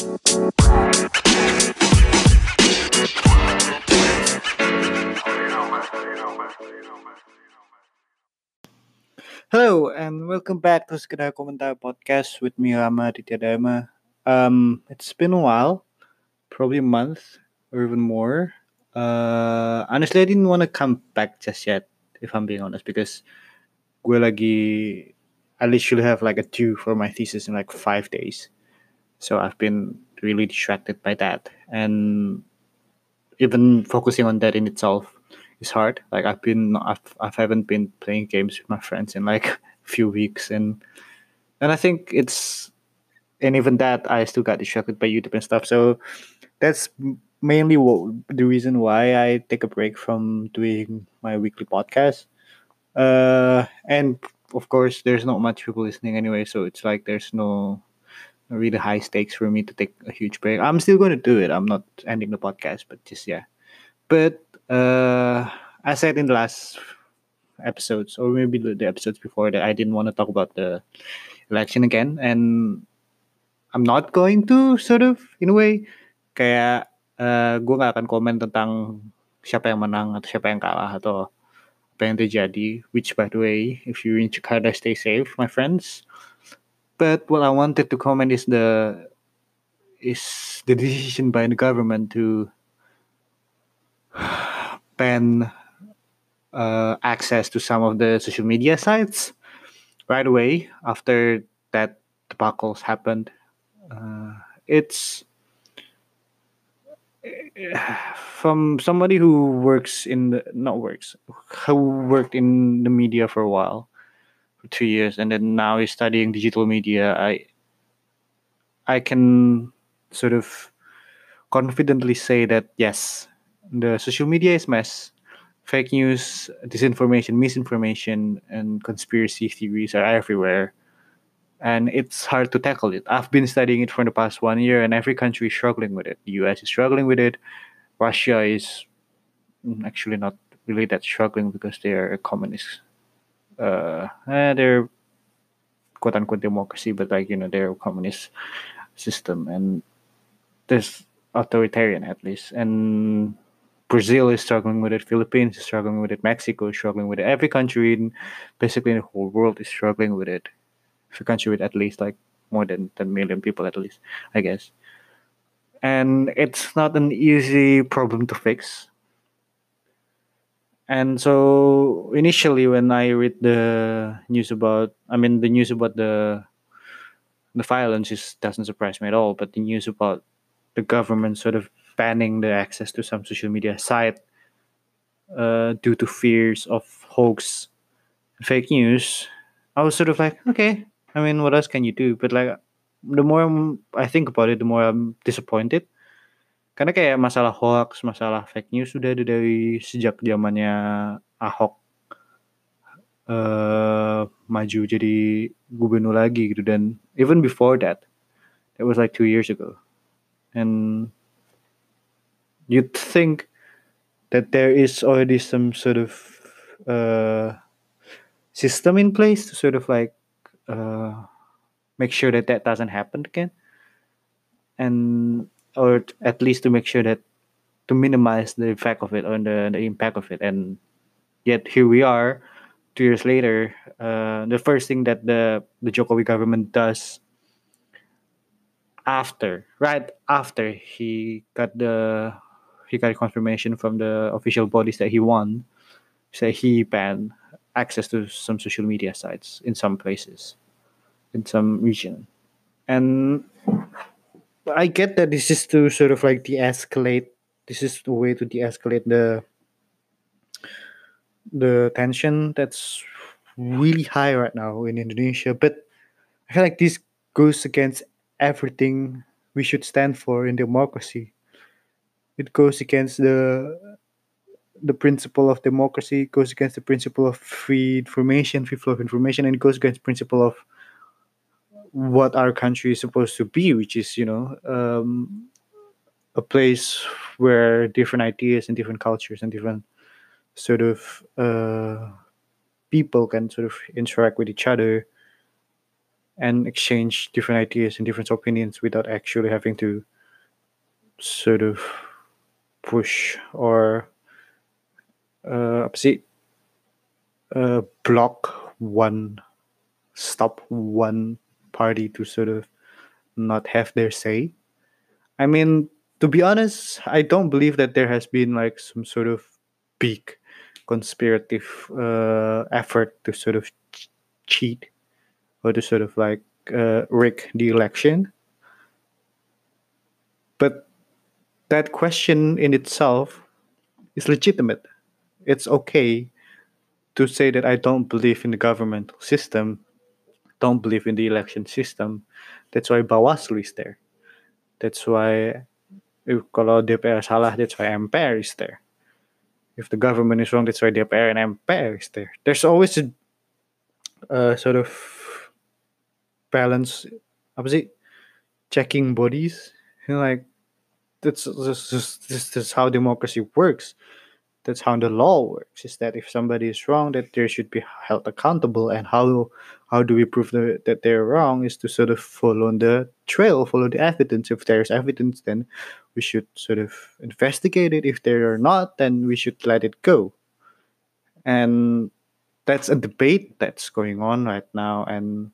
Hello and welcome back to Sekedar Komentar Podcast with me Rama Dharma. Um, it's been a while, probably a month or even more. Uh, honestly, I didn't want to come back just yet, if I'm being honest, because gue lagi, I literally have like a two for my thesis in like five days. So I've been really distracted by that, and even focusing on that in itself is hard. Like I've been, I've, I haven't been playing games with my friends in like a few weeks, and and I think it's, and even that I still got distracted by YouTube and stuff. So that's mainly what the reason why I take a break from doing my weekly podcast. Uh, and of course, there's not much people listening anyway, so it's like there's no really high stakes for me to take a huge break. I'm still going to do it. I'm not ending the podcast, but just yeah. But uh, I said in the last episodes, or maybe the, episodes before, that I didn't want to talk about the election again, and I'm not going to sort of in a way kayak uh, gue gak akan komen tentang siapa yang menang atau siapa yang kalah atau apa yang terjadi. Which by the way, if you're in Jakarta, stay safe, my friends. But what I wanted to comment is the is the decision by the government to ban uh, access to some of the social media sites right away after that debacles happened. Uh, it's from somebody who works in the not works who worked in the media for a while for two years and then now is studying digital media. I i can sort of confidently say that yes the social media is mess. Fake news disinformation misinformation and conspiracy theories are everywhere. And it's hard to tackle it. I've been studying it for the past one year and every country is struggling with it. The us is struggling with it. Russia is mm, actually not really that struggling because they are a communist uh eh, they're quote unquote democracy but like you know they're a communist system and there's authoritarian at least. And brazil is struggling with it philippines is struggling with it mexico is struggling with it every country in basically the whole world is struggling with it. A country with at least like more than 10 million people at least i guess. And it's not an easy problem to fix and so initially when i read the news about i mean the news about the the violence is, doesn't surprise me at all but the news about the government sort of banning the access to some social media site uh, due to fears of hoax fake news i was sort of like okay i mean what else can you do? But like the more i think about it the more i'm disappointed karena kayak masalah hoax masalah fake news sudah ada dari sejak zamannya ahok eh maju jadi gubernur lagi gitu. Dan even before that that was like two years ago. And you'd think that there is already some sort of uh, system in place to sort of like uh, make sure that that doesn't happen again. And or at least to make sure that to minimize the effect of it or the, the impact of it. And yet here we are two years later uh, the first thing that the the Jokowi government does after right after he got the he got confirmation from the official bodies that he won say he banned access to some social media sites in some places in some region. And i get that this is to sort of like de-escalate this is the way to de-escalate the the tension that's really high right now in indonesia. But i feel like this goes against everything we should stand for in democracy. It goes against the the principle of democracy it goes against the principle of free information free flow of information and goes against principle of what our country is supposed to be which is you know um, a place where different ideas and different cultures and different sort of uh, people can sort of interact with each other and exchange different ideas and different opinions without actually having to sort of push or uh, sih uh, block one stop one party to sort of not have their say. I mean to be honest i don't believe that there has been like some sort of big conspirative uh, effort to sort of ch- cheat or to sort of like uh, rig the election. But that question in itself is legitimate. It's okay to say that I don't believe in the governmental system, don't believe in the election system. That's why Bawaslu is there. That's why if kalau DPR salah, that's why MPR is there. If the government is wrong, that's why DPR and MPR is there. There's always a, sort of balance, sih, checking bodies. You know, like that's just, just, this is how democracy works that's how the law works is that if somebody is wrong that they should be held accountable. And how how do we prove the, that they're wrong is to sort of follow the trail follow the evidence. If there's evidence then we should sort of investigate it. If there are not then we should let it go. And that's a debate that's going on right now and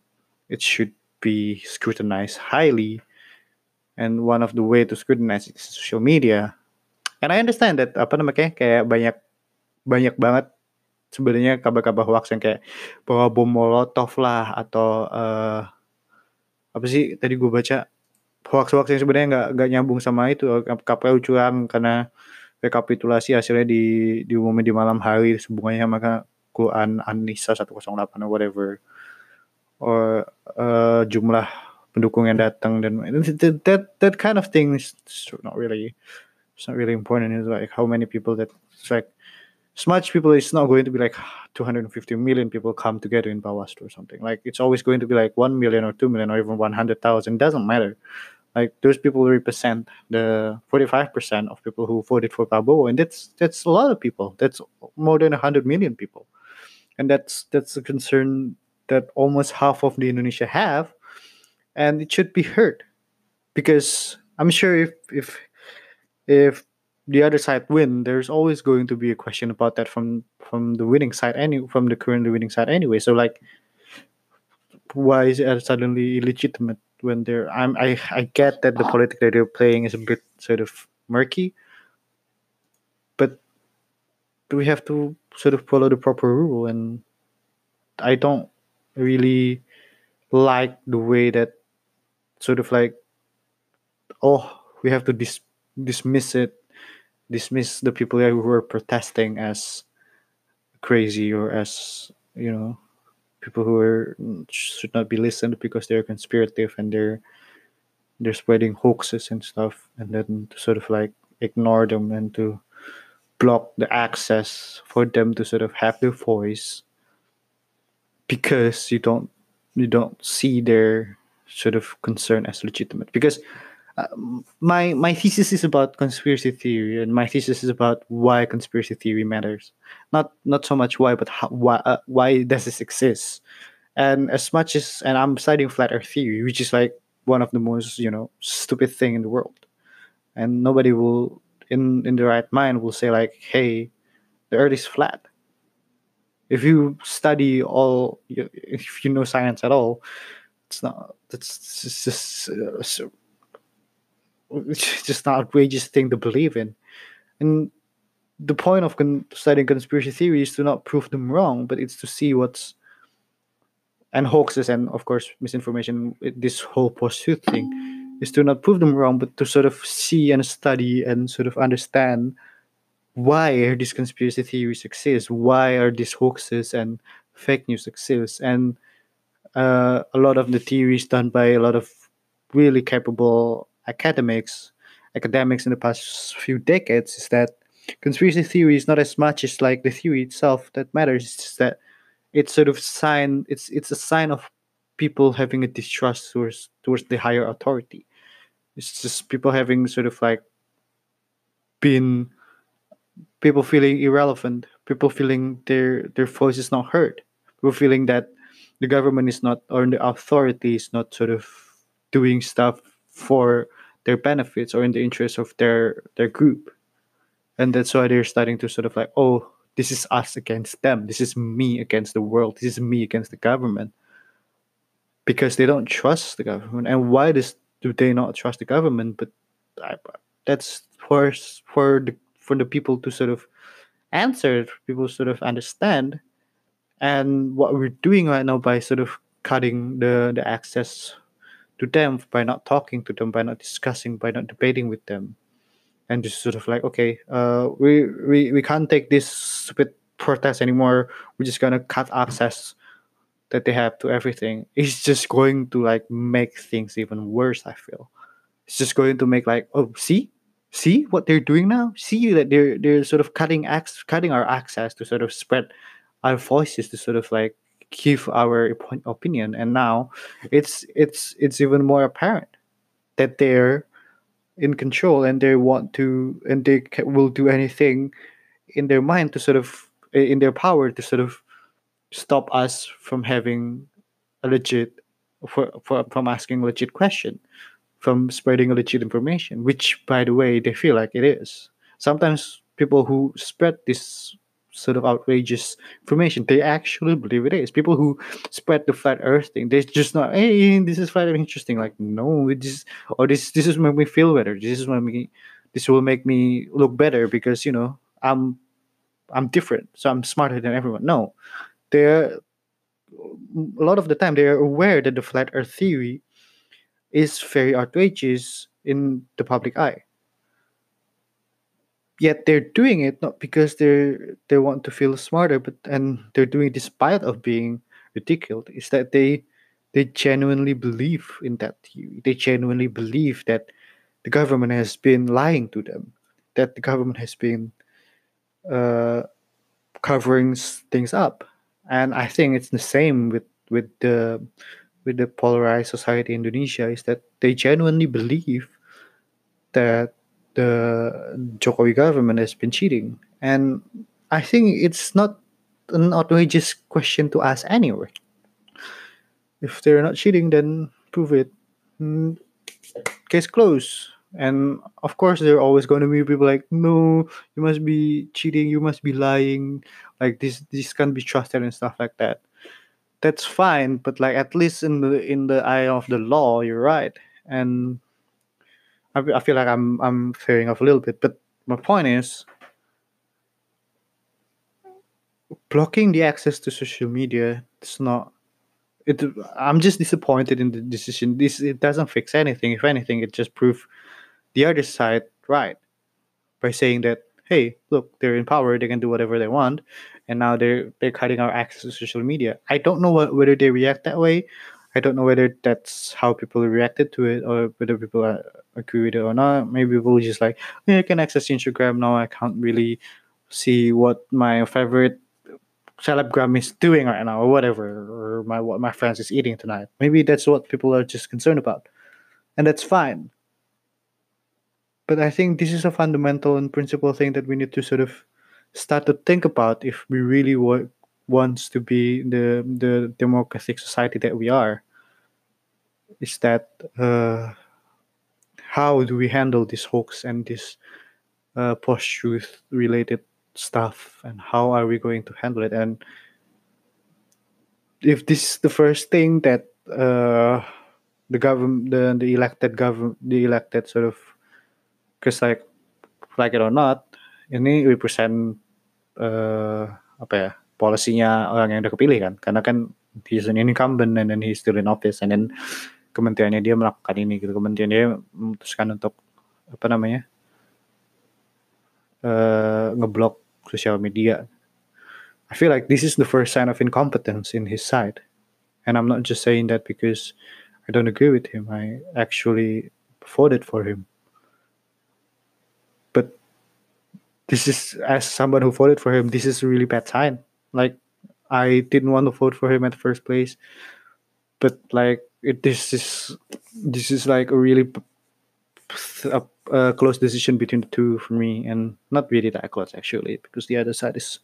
it should be scrutinized highly. And one of the way to scrutinize is social media and I understand that apa namanya kayak banyak banyak banget sebenarnya kabar-kabar hoax yang kayak bahwa bom molotov lah atau uh, apa sih tadi gue baca hoax-hoax yang sebenarnya nggak nggak nyambung sama itu KPU curang karena rekapitulasi hasilnya di diumumin di malam hari hubungannya maka Quran Anissa 108 or whatever. Or uh, jumlah pendukung yang datang dan that that kind of thing is not really it's not really important. It's like how many people that it's like as much people. It's not going to be like 250 million people come together in Bawaslu or something. Like it's always going to be like one million or two million or even 100,000. Doesn't matter. Like those people represent the 45% of people who voted for Prabowo, and that's that's a lot of people. That's more than 100 million people, and that's that's a concern that almost half of the Indonesia have, and it should be heard, because I'm sure if if if the other side win, there's always going to be a question about that from from the winning side any from the currently winning side anyway. So like why is it suddenly illegitimate when they're I'm I, I get that the politics that they're playing is a bit sort of murky. But we have to sort of follow the proper rule and I don't really like the way that sort of like oh we have to dis dismiss it, dismiss the people who were protesting as crazy or as you know people who are should not be listened because they're conspirative and they're they're spreading hoaxes and stuff and then to sort of like ignore them and to block the access for them to sort of have their voice because you don't you don't see their sort of concern as legitimate. Because uh, my my thesis is about conspiracy theory, and my thesis is about why conspiracy theory matters. Not not so much why, but how, why uh, why does this exist? And as much as and I'm studying flat Earth theory, which is like one of the most you know stupid thing in the world, and nobody will in in the right mind will say like, hey, the Earth is flat. If you study all, if you know science at all, it's not. It's just, uh, it's just an outrageous thing to believe in. And the point of con- studying conspiracy theories is to not prove them wrong, but it's to see what's and hoaxes and of course misinformation. This whole pursuit thing is to not prove them wrong, but to sort of see and study and sort of understand why these conspiracy theories exist, why are these hoaxes and fake news exist, and uh, a lot of the theories done by a lot of really capable academics academics in the past few decades is that conspiracy theory is not as much as like the theory itself that matters. It's just that it's sort of sign it's it's a sign of people having a distrust towards towards the higher authority. It's just people having sort of like been people feeling irrelevant people feeling their their voice is not heard people feeling that the government is not or the authority is not sort of doing stuff for their benefits or in the interest of their their group. And that's why they're starting to sort of like oh this is us against them. This is me against the world. This is me against the government. Because they don't trust the government. And why does do they not trust the government? But I, that's for for the for the people to sort of answer people sort of understand. And what we're doing right now by sort of cutting the the access to them by not talking to them by not discussing by not debating with them. And just sort of like okay uh we we, we can't take this stupid protest anymore. We're just gonna cut access that they have to everything. It's just going to like make things even worse i feel. It's just going to make like oh see? See what they're doing now? See that they're they're sort of cutting ac- cutting our access to sort of spread our voices to sort of like give our opinion and now it's it's it's even more apparent that they're in control and they want to and they will do anything in their mind to sort of in their power to sort of stop us from having a legit for, for from asking legit question from spreading legit information which by the way they feel like it is. Sometimes people who spread this sort of outrageous information. They actually believe it is. People who spread the flat Earth thing, they just not, hey, this is flat interesting. Like, no, just or this this is make me feel better. This is what me this will make me look better because you know I'm I'm different, so I'm smarter than everyone. No, they're a lot of the time they're aware that the flat Earth theory is very outrageous in the public eye yet they're doing it not because they're they want to feel smarter but and they're doing it despite of being ridiculed. Is that they they genuinely believe in that theory. They genuinely believe that the government has been lying to them that the government has been uh, covering things up. And i think it's the same with with the with the polarized society in indonesia is that they genuinely believe that the Jokowi government has been cheating. And I think it's not an outrageous question to ask anyway. If they're not cheating, then prove it. Mm, case closed. And of course, there are always going to be people like, no, you must be cheating, you must be lying, like this, this can't be trusted and stuff like that. That's fine, but like at least in the in the eye of the law, you're right. And I, I feel like I'm I'm veering off a little bit, but my point is blocking the access to social media. It's not. It. I'm just disappointed in the decision. This it doesn't fix anything. If anything, it just proves the other side right by saying that hey, look, they're in power. They can do whatever they want, and now they're they're cutting our access to social media. I don't know what, whether they react that way. I don't know whether that's how people reacted to it or whether people are, agree with it or not. Maybe people just like, oh, yeah, I can access Instagram now. I can't really see what my favorite celebgram is doing right now or whatever, or my what my friends is eating tonight. Maybe that's what people are just concerned about, and that's fine. But I think this is a fundamental and principal thing that we need to sort of start to think about if we really want wants to be the the democratic society that we are is that uh, how do we handle this hoax and this uh, post-truth related stuff and how are we going to handle it? And if this is the first thing that uh, the government the, the elected government the elected sort of because like like it or not ini represent uh, apa ya polisinya orang yang udah kepilih kan. Karena kan he's an incumbent and then he's still in office and then kementeriannya dia melakukan ini gitu. Kementerian memutuskan untuk apa namanya uh, ngeblok media. I feel like this is the first sign of incompetence in his side. And I'm not just saying that because I don't agree with him. I actually voted for him. But this is as someone who voted for him this is a really bad sign. Like I didn't want to vote for him at the first place. But like it, this is this is like a really a, a, close decision between the two for me, and not really that close actually, because the other side is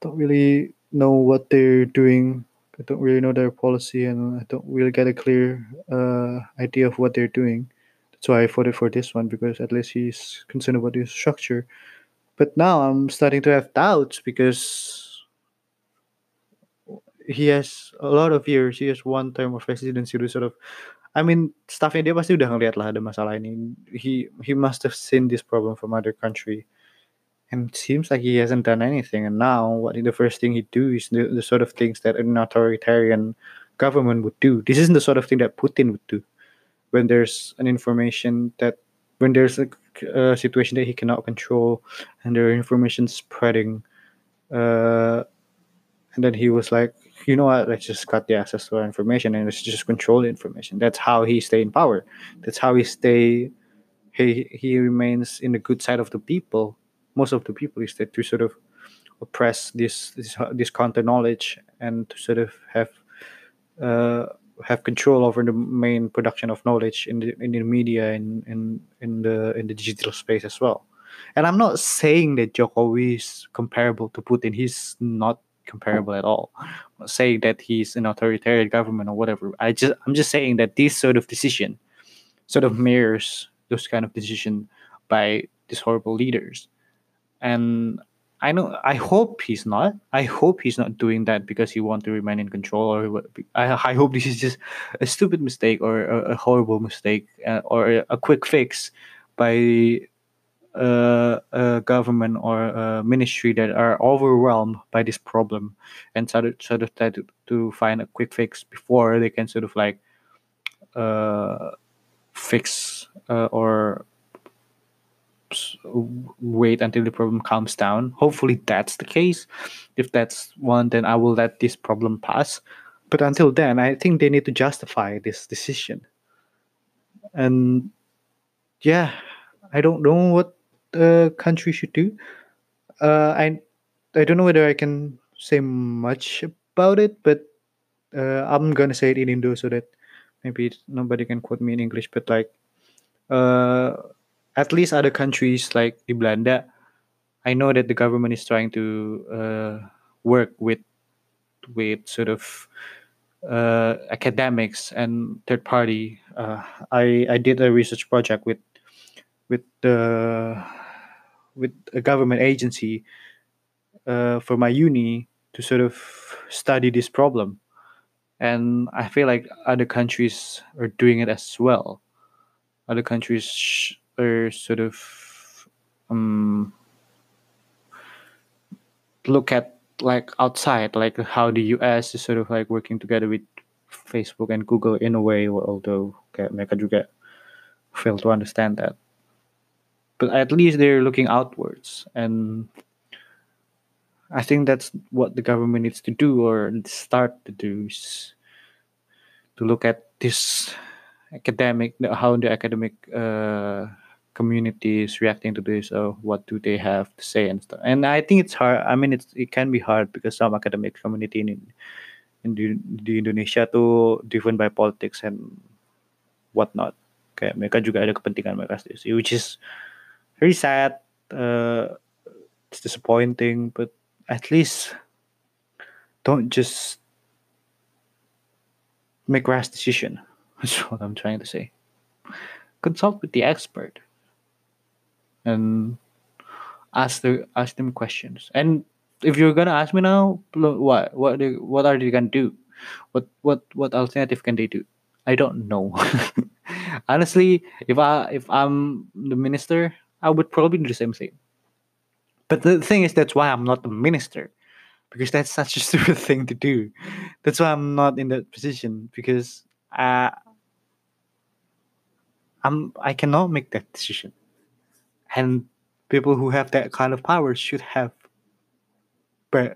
don't really know what they're doing I don't really know their policy and I don't really get a clear uh, idea of what they're doing. That's why I voted for this one because at least he's concerned about the structure. But now I'm starting to have doubts because he has a lot of years. He has one term of presidency to sort of I mean, staffnya dia pasti udah ngeliat lah ada masalah ini. He he must have seen this problem from other country, and it seems like he hasn't done anything. And now, what the first thing he do is the, the sort of things that an authoritarian government would do. This isn't the sort of thing that Putin would do when there's an information that when there's a, a situation that he cannot control and there information spreading. Uh, and then he was like, you know what, let's just cut the access to our information and let's just control the information. That's how he stay in power. That's how he stay he he remains in the good side of the people. Most of the people is that to sort of oppress this this this counter knowledge and to sort of have uh, have control over the main production of knowledge in the in the media and in, in, in the in the digital space as well. And I'm not saying that Jokowi is comparable to Putin. He's not comparable at all. I'm not saying that he's an authoritarian government or whatever. I just I'm just saying that this sort of decision sort of mirrors those kind of decision by these horrible leaders. And I know I hope he's not. I hope he's not doing that because he wants to remain in control or I, I hope this is just a stupid mistake or a, a horrible mistake uh, or a, a quick fix by government or a ministry that are overwhelmed by this problem and sort of sort of try to, to find a quick fix before they can sort of like uh, fix uh, or wait until the problem calms down. Hopefully that's the case. If that's one, then I will let this problem pass. But until then, I think they need to justify this decision. And yeah, I don't know what the country should do. Uh, I I don't know whether I can say much about it, but uh, I'm gonna say it in Indo so that maybe nobody can quote me in English. But like, uh, at least other countries like the Belanda, I know that the government is trying to uh, work with with sort of uh, academics and third party. Uh, I I did a research project with with the with a government agency uh, for my uni to sort of study this problem, and I feel like other countries are doing it as well. Other countries are sort of um, look at like outside, like how the US is sort of like working together with Facebook and Google in a way, although kayak mereka juga fail to understand that. But at least they're looking outwards, and I think that's what the government needs to do or start to do is to look at this academic, how the academic uh, community is reacting to this or what do they have to say and stuff. And i think it's hard i mean it's it can be hard because some academic community in in the, the Indonesia tuh driven by politics and whatnot. Kayak mereka juga ada kepentingan mereka sendiri which is very sad uh, it's disappointing but at least don't just make rash decision that's what i'm trying to say consult with the expert and ask the ask them questions. And if you're gonna ask me now, what what what are they gonna do? What what what alternative can they do? I don't know. Honestly, if I if I'm the minister, I would probably do the same thing. But the thing is, that's why I'm not a minister, because that's such a stupid thing to do. That's why I'm not in that position because I I'm I cannot make that decision and people who have that kind of power should have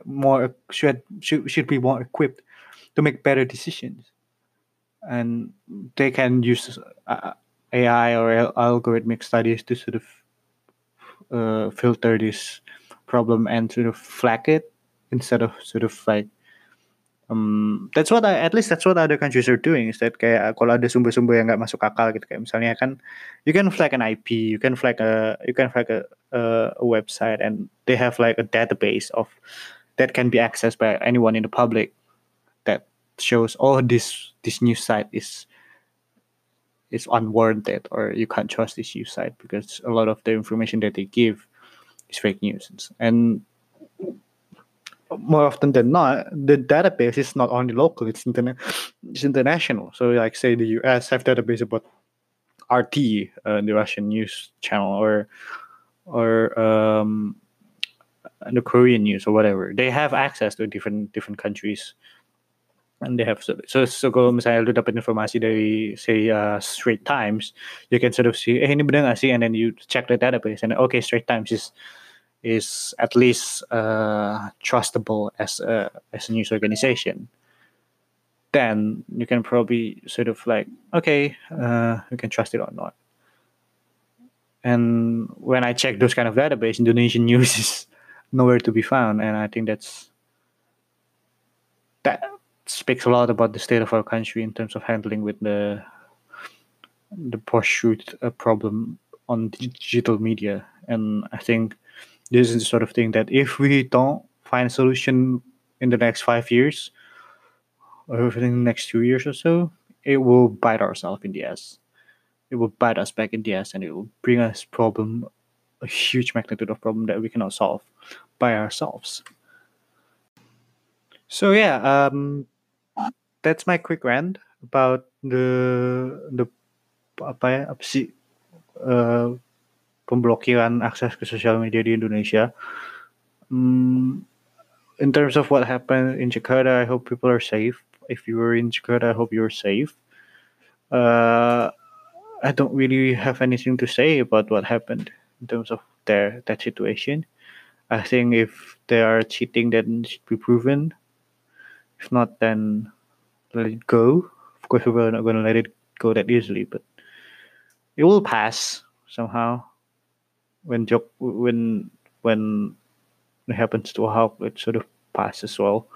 more should should, should be more equipped to make better decisions and they can use uh, AI or algorithmic studies to sort of uh, filter this problem and sort of flag it instead of sort of like um, that's what I, at least that's what other countries are doing is that kayak kalau ada sumber-sumber yang nggak masuk akal gitu kayak misalnya kan you can flag an IP you can flag a you can flag a, a, a website and they have like a database of that can be accessed by anyone in the public that shows oh this this news site is is unwarranted or you can't trust this news site because a lot of the information that they give is fake news. And more often than not the database is not only local it's interna- it's international. So like say the us have database about rt uh, the russian news channel or or um, the korean news or whatever. They have access to different different countries and they have so so, kalau misalnya lu dapat informasi dari say uh, Straits Times, you can sort of see, eh ini benar nggak sih? And then you check the database and okay, Straits Times is is at least uh, trustable as a as a news organization. Then you can probably sort of like okay, uh, you can trust it or not. And when I check those kind of database, Indonesian news is nowhere to be found, and I think that's that speaks a lot about the state of our country in terms of handling with the the post-truth uh, problem on digital media. And I think this is the sort of thing that if we don't find a solution in the next five years or within the next two years or so, it will bite ourselves in the ass. It will bite us back in the ass and it will bring us problem, a huge magnitude of problem that we cannot solve by ourselves. So yeah, um, that's my quick rant about the the apa ya apa sih uh, pemblokiran akses ke sosial media di Indonesia. Um, in terms of what happened in Jakarta, I hope people are safe. If you were in Jakarta, I hope you're safe. Uh, I don't really have anything to say about what happened in terms of their that situation. I think if they are cheating, then it should be proven. If not, then let it go. Of course, we're not going to let it go that easily, but it will pass somehow. When job when when it happens to Ahok, it sort of passes as well.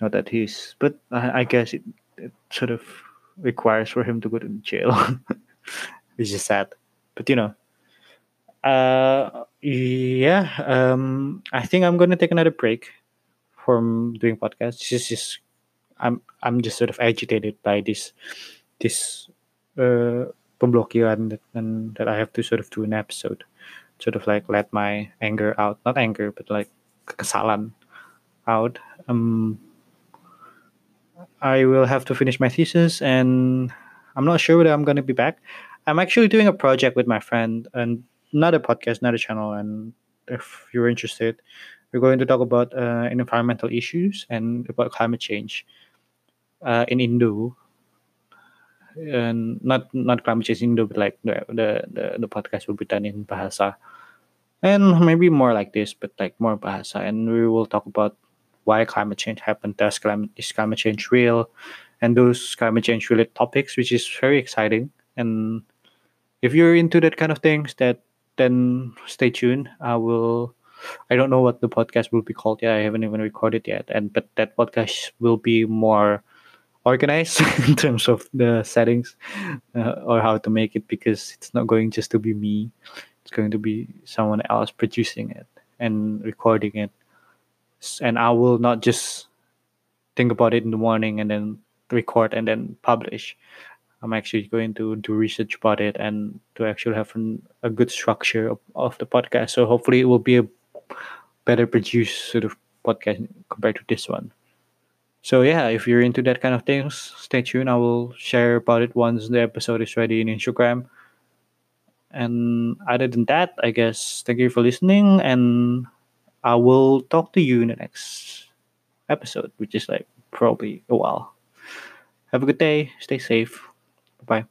Not that he's, but I, I guess it, it sort of requires for him to go to jail, which is sad. But you know, uh, yeah, um, I think I'm gonna take another break from doing podcasts. This is just I'm I'm just sort of agitated by this this uh, pemblokiran that, and that I have to sort of do an episode, sort of like let my anger out, not anger, but like kesalan out. Um, I will have to finish my thesis, and I'm not sure whether I'm going to be back. I'm actually doing a project with my friend, and not a podcast, not a channel. And if you're interested, we're going to talk about uh, environmental issues and about climate change uh, in Indo, and not not climate change Indo, but like the, the the the podcast will be done in Bahasa, and maybe more like this, but like more Bahasa, and we will talk about why climate change happened, does climate is climate change real, and those climate change related topics, which is very exciting. And if you're into that kind of things, that then stay tuned. I will. I don't know what the podcast will be called yet. I haven't even recorded yet, and but that podcast will be more organized in terms of the settings uh, or how to make it because it's not going just to be me. It's going to be someone else producing it and recording it. And i will not just think about it in the morning and then record and then publish. I'm actually going to do research about it and to actually have an, a good structure of, of the podcast. So hopefully it will be a better produced sort of podcast compared to this one so yeah, if you're into that kind of things, stay tuned. I will share about it once the episode is ready in Instagram. And other than that, I guess thank you for listening and I will talk to you in the next episode, which is like probably a while. Have a good day, stay safe. Bye.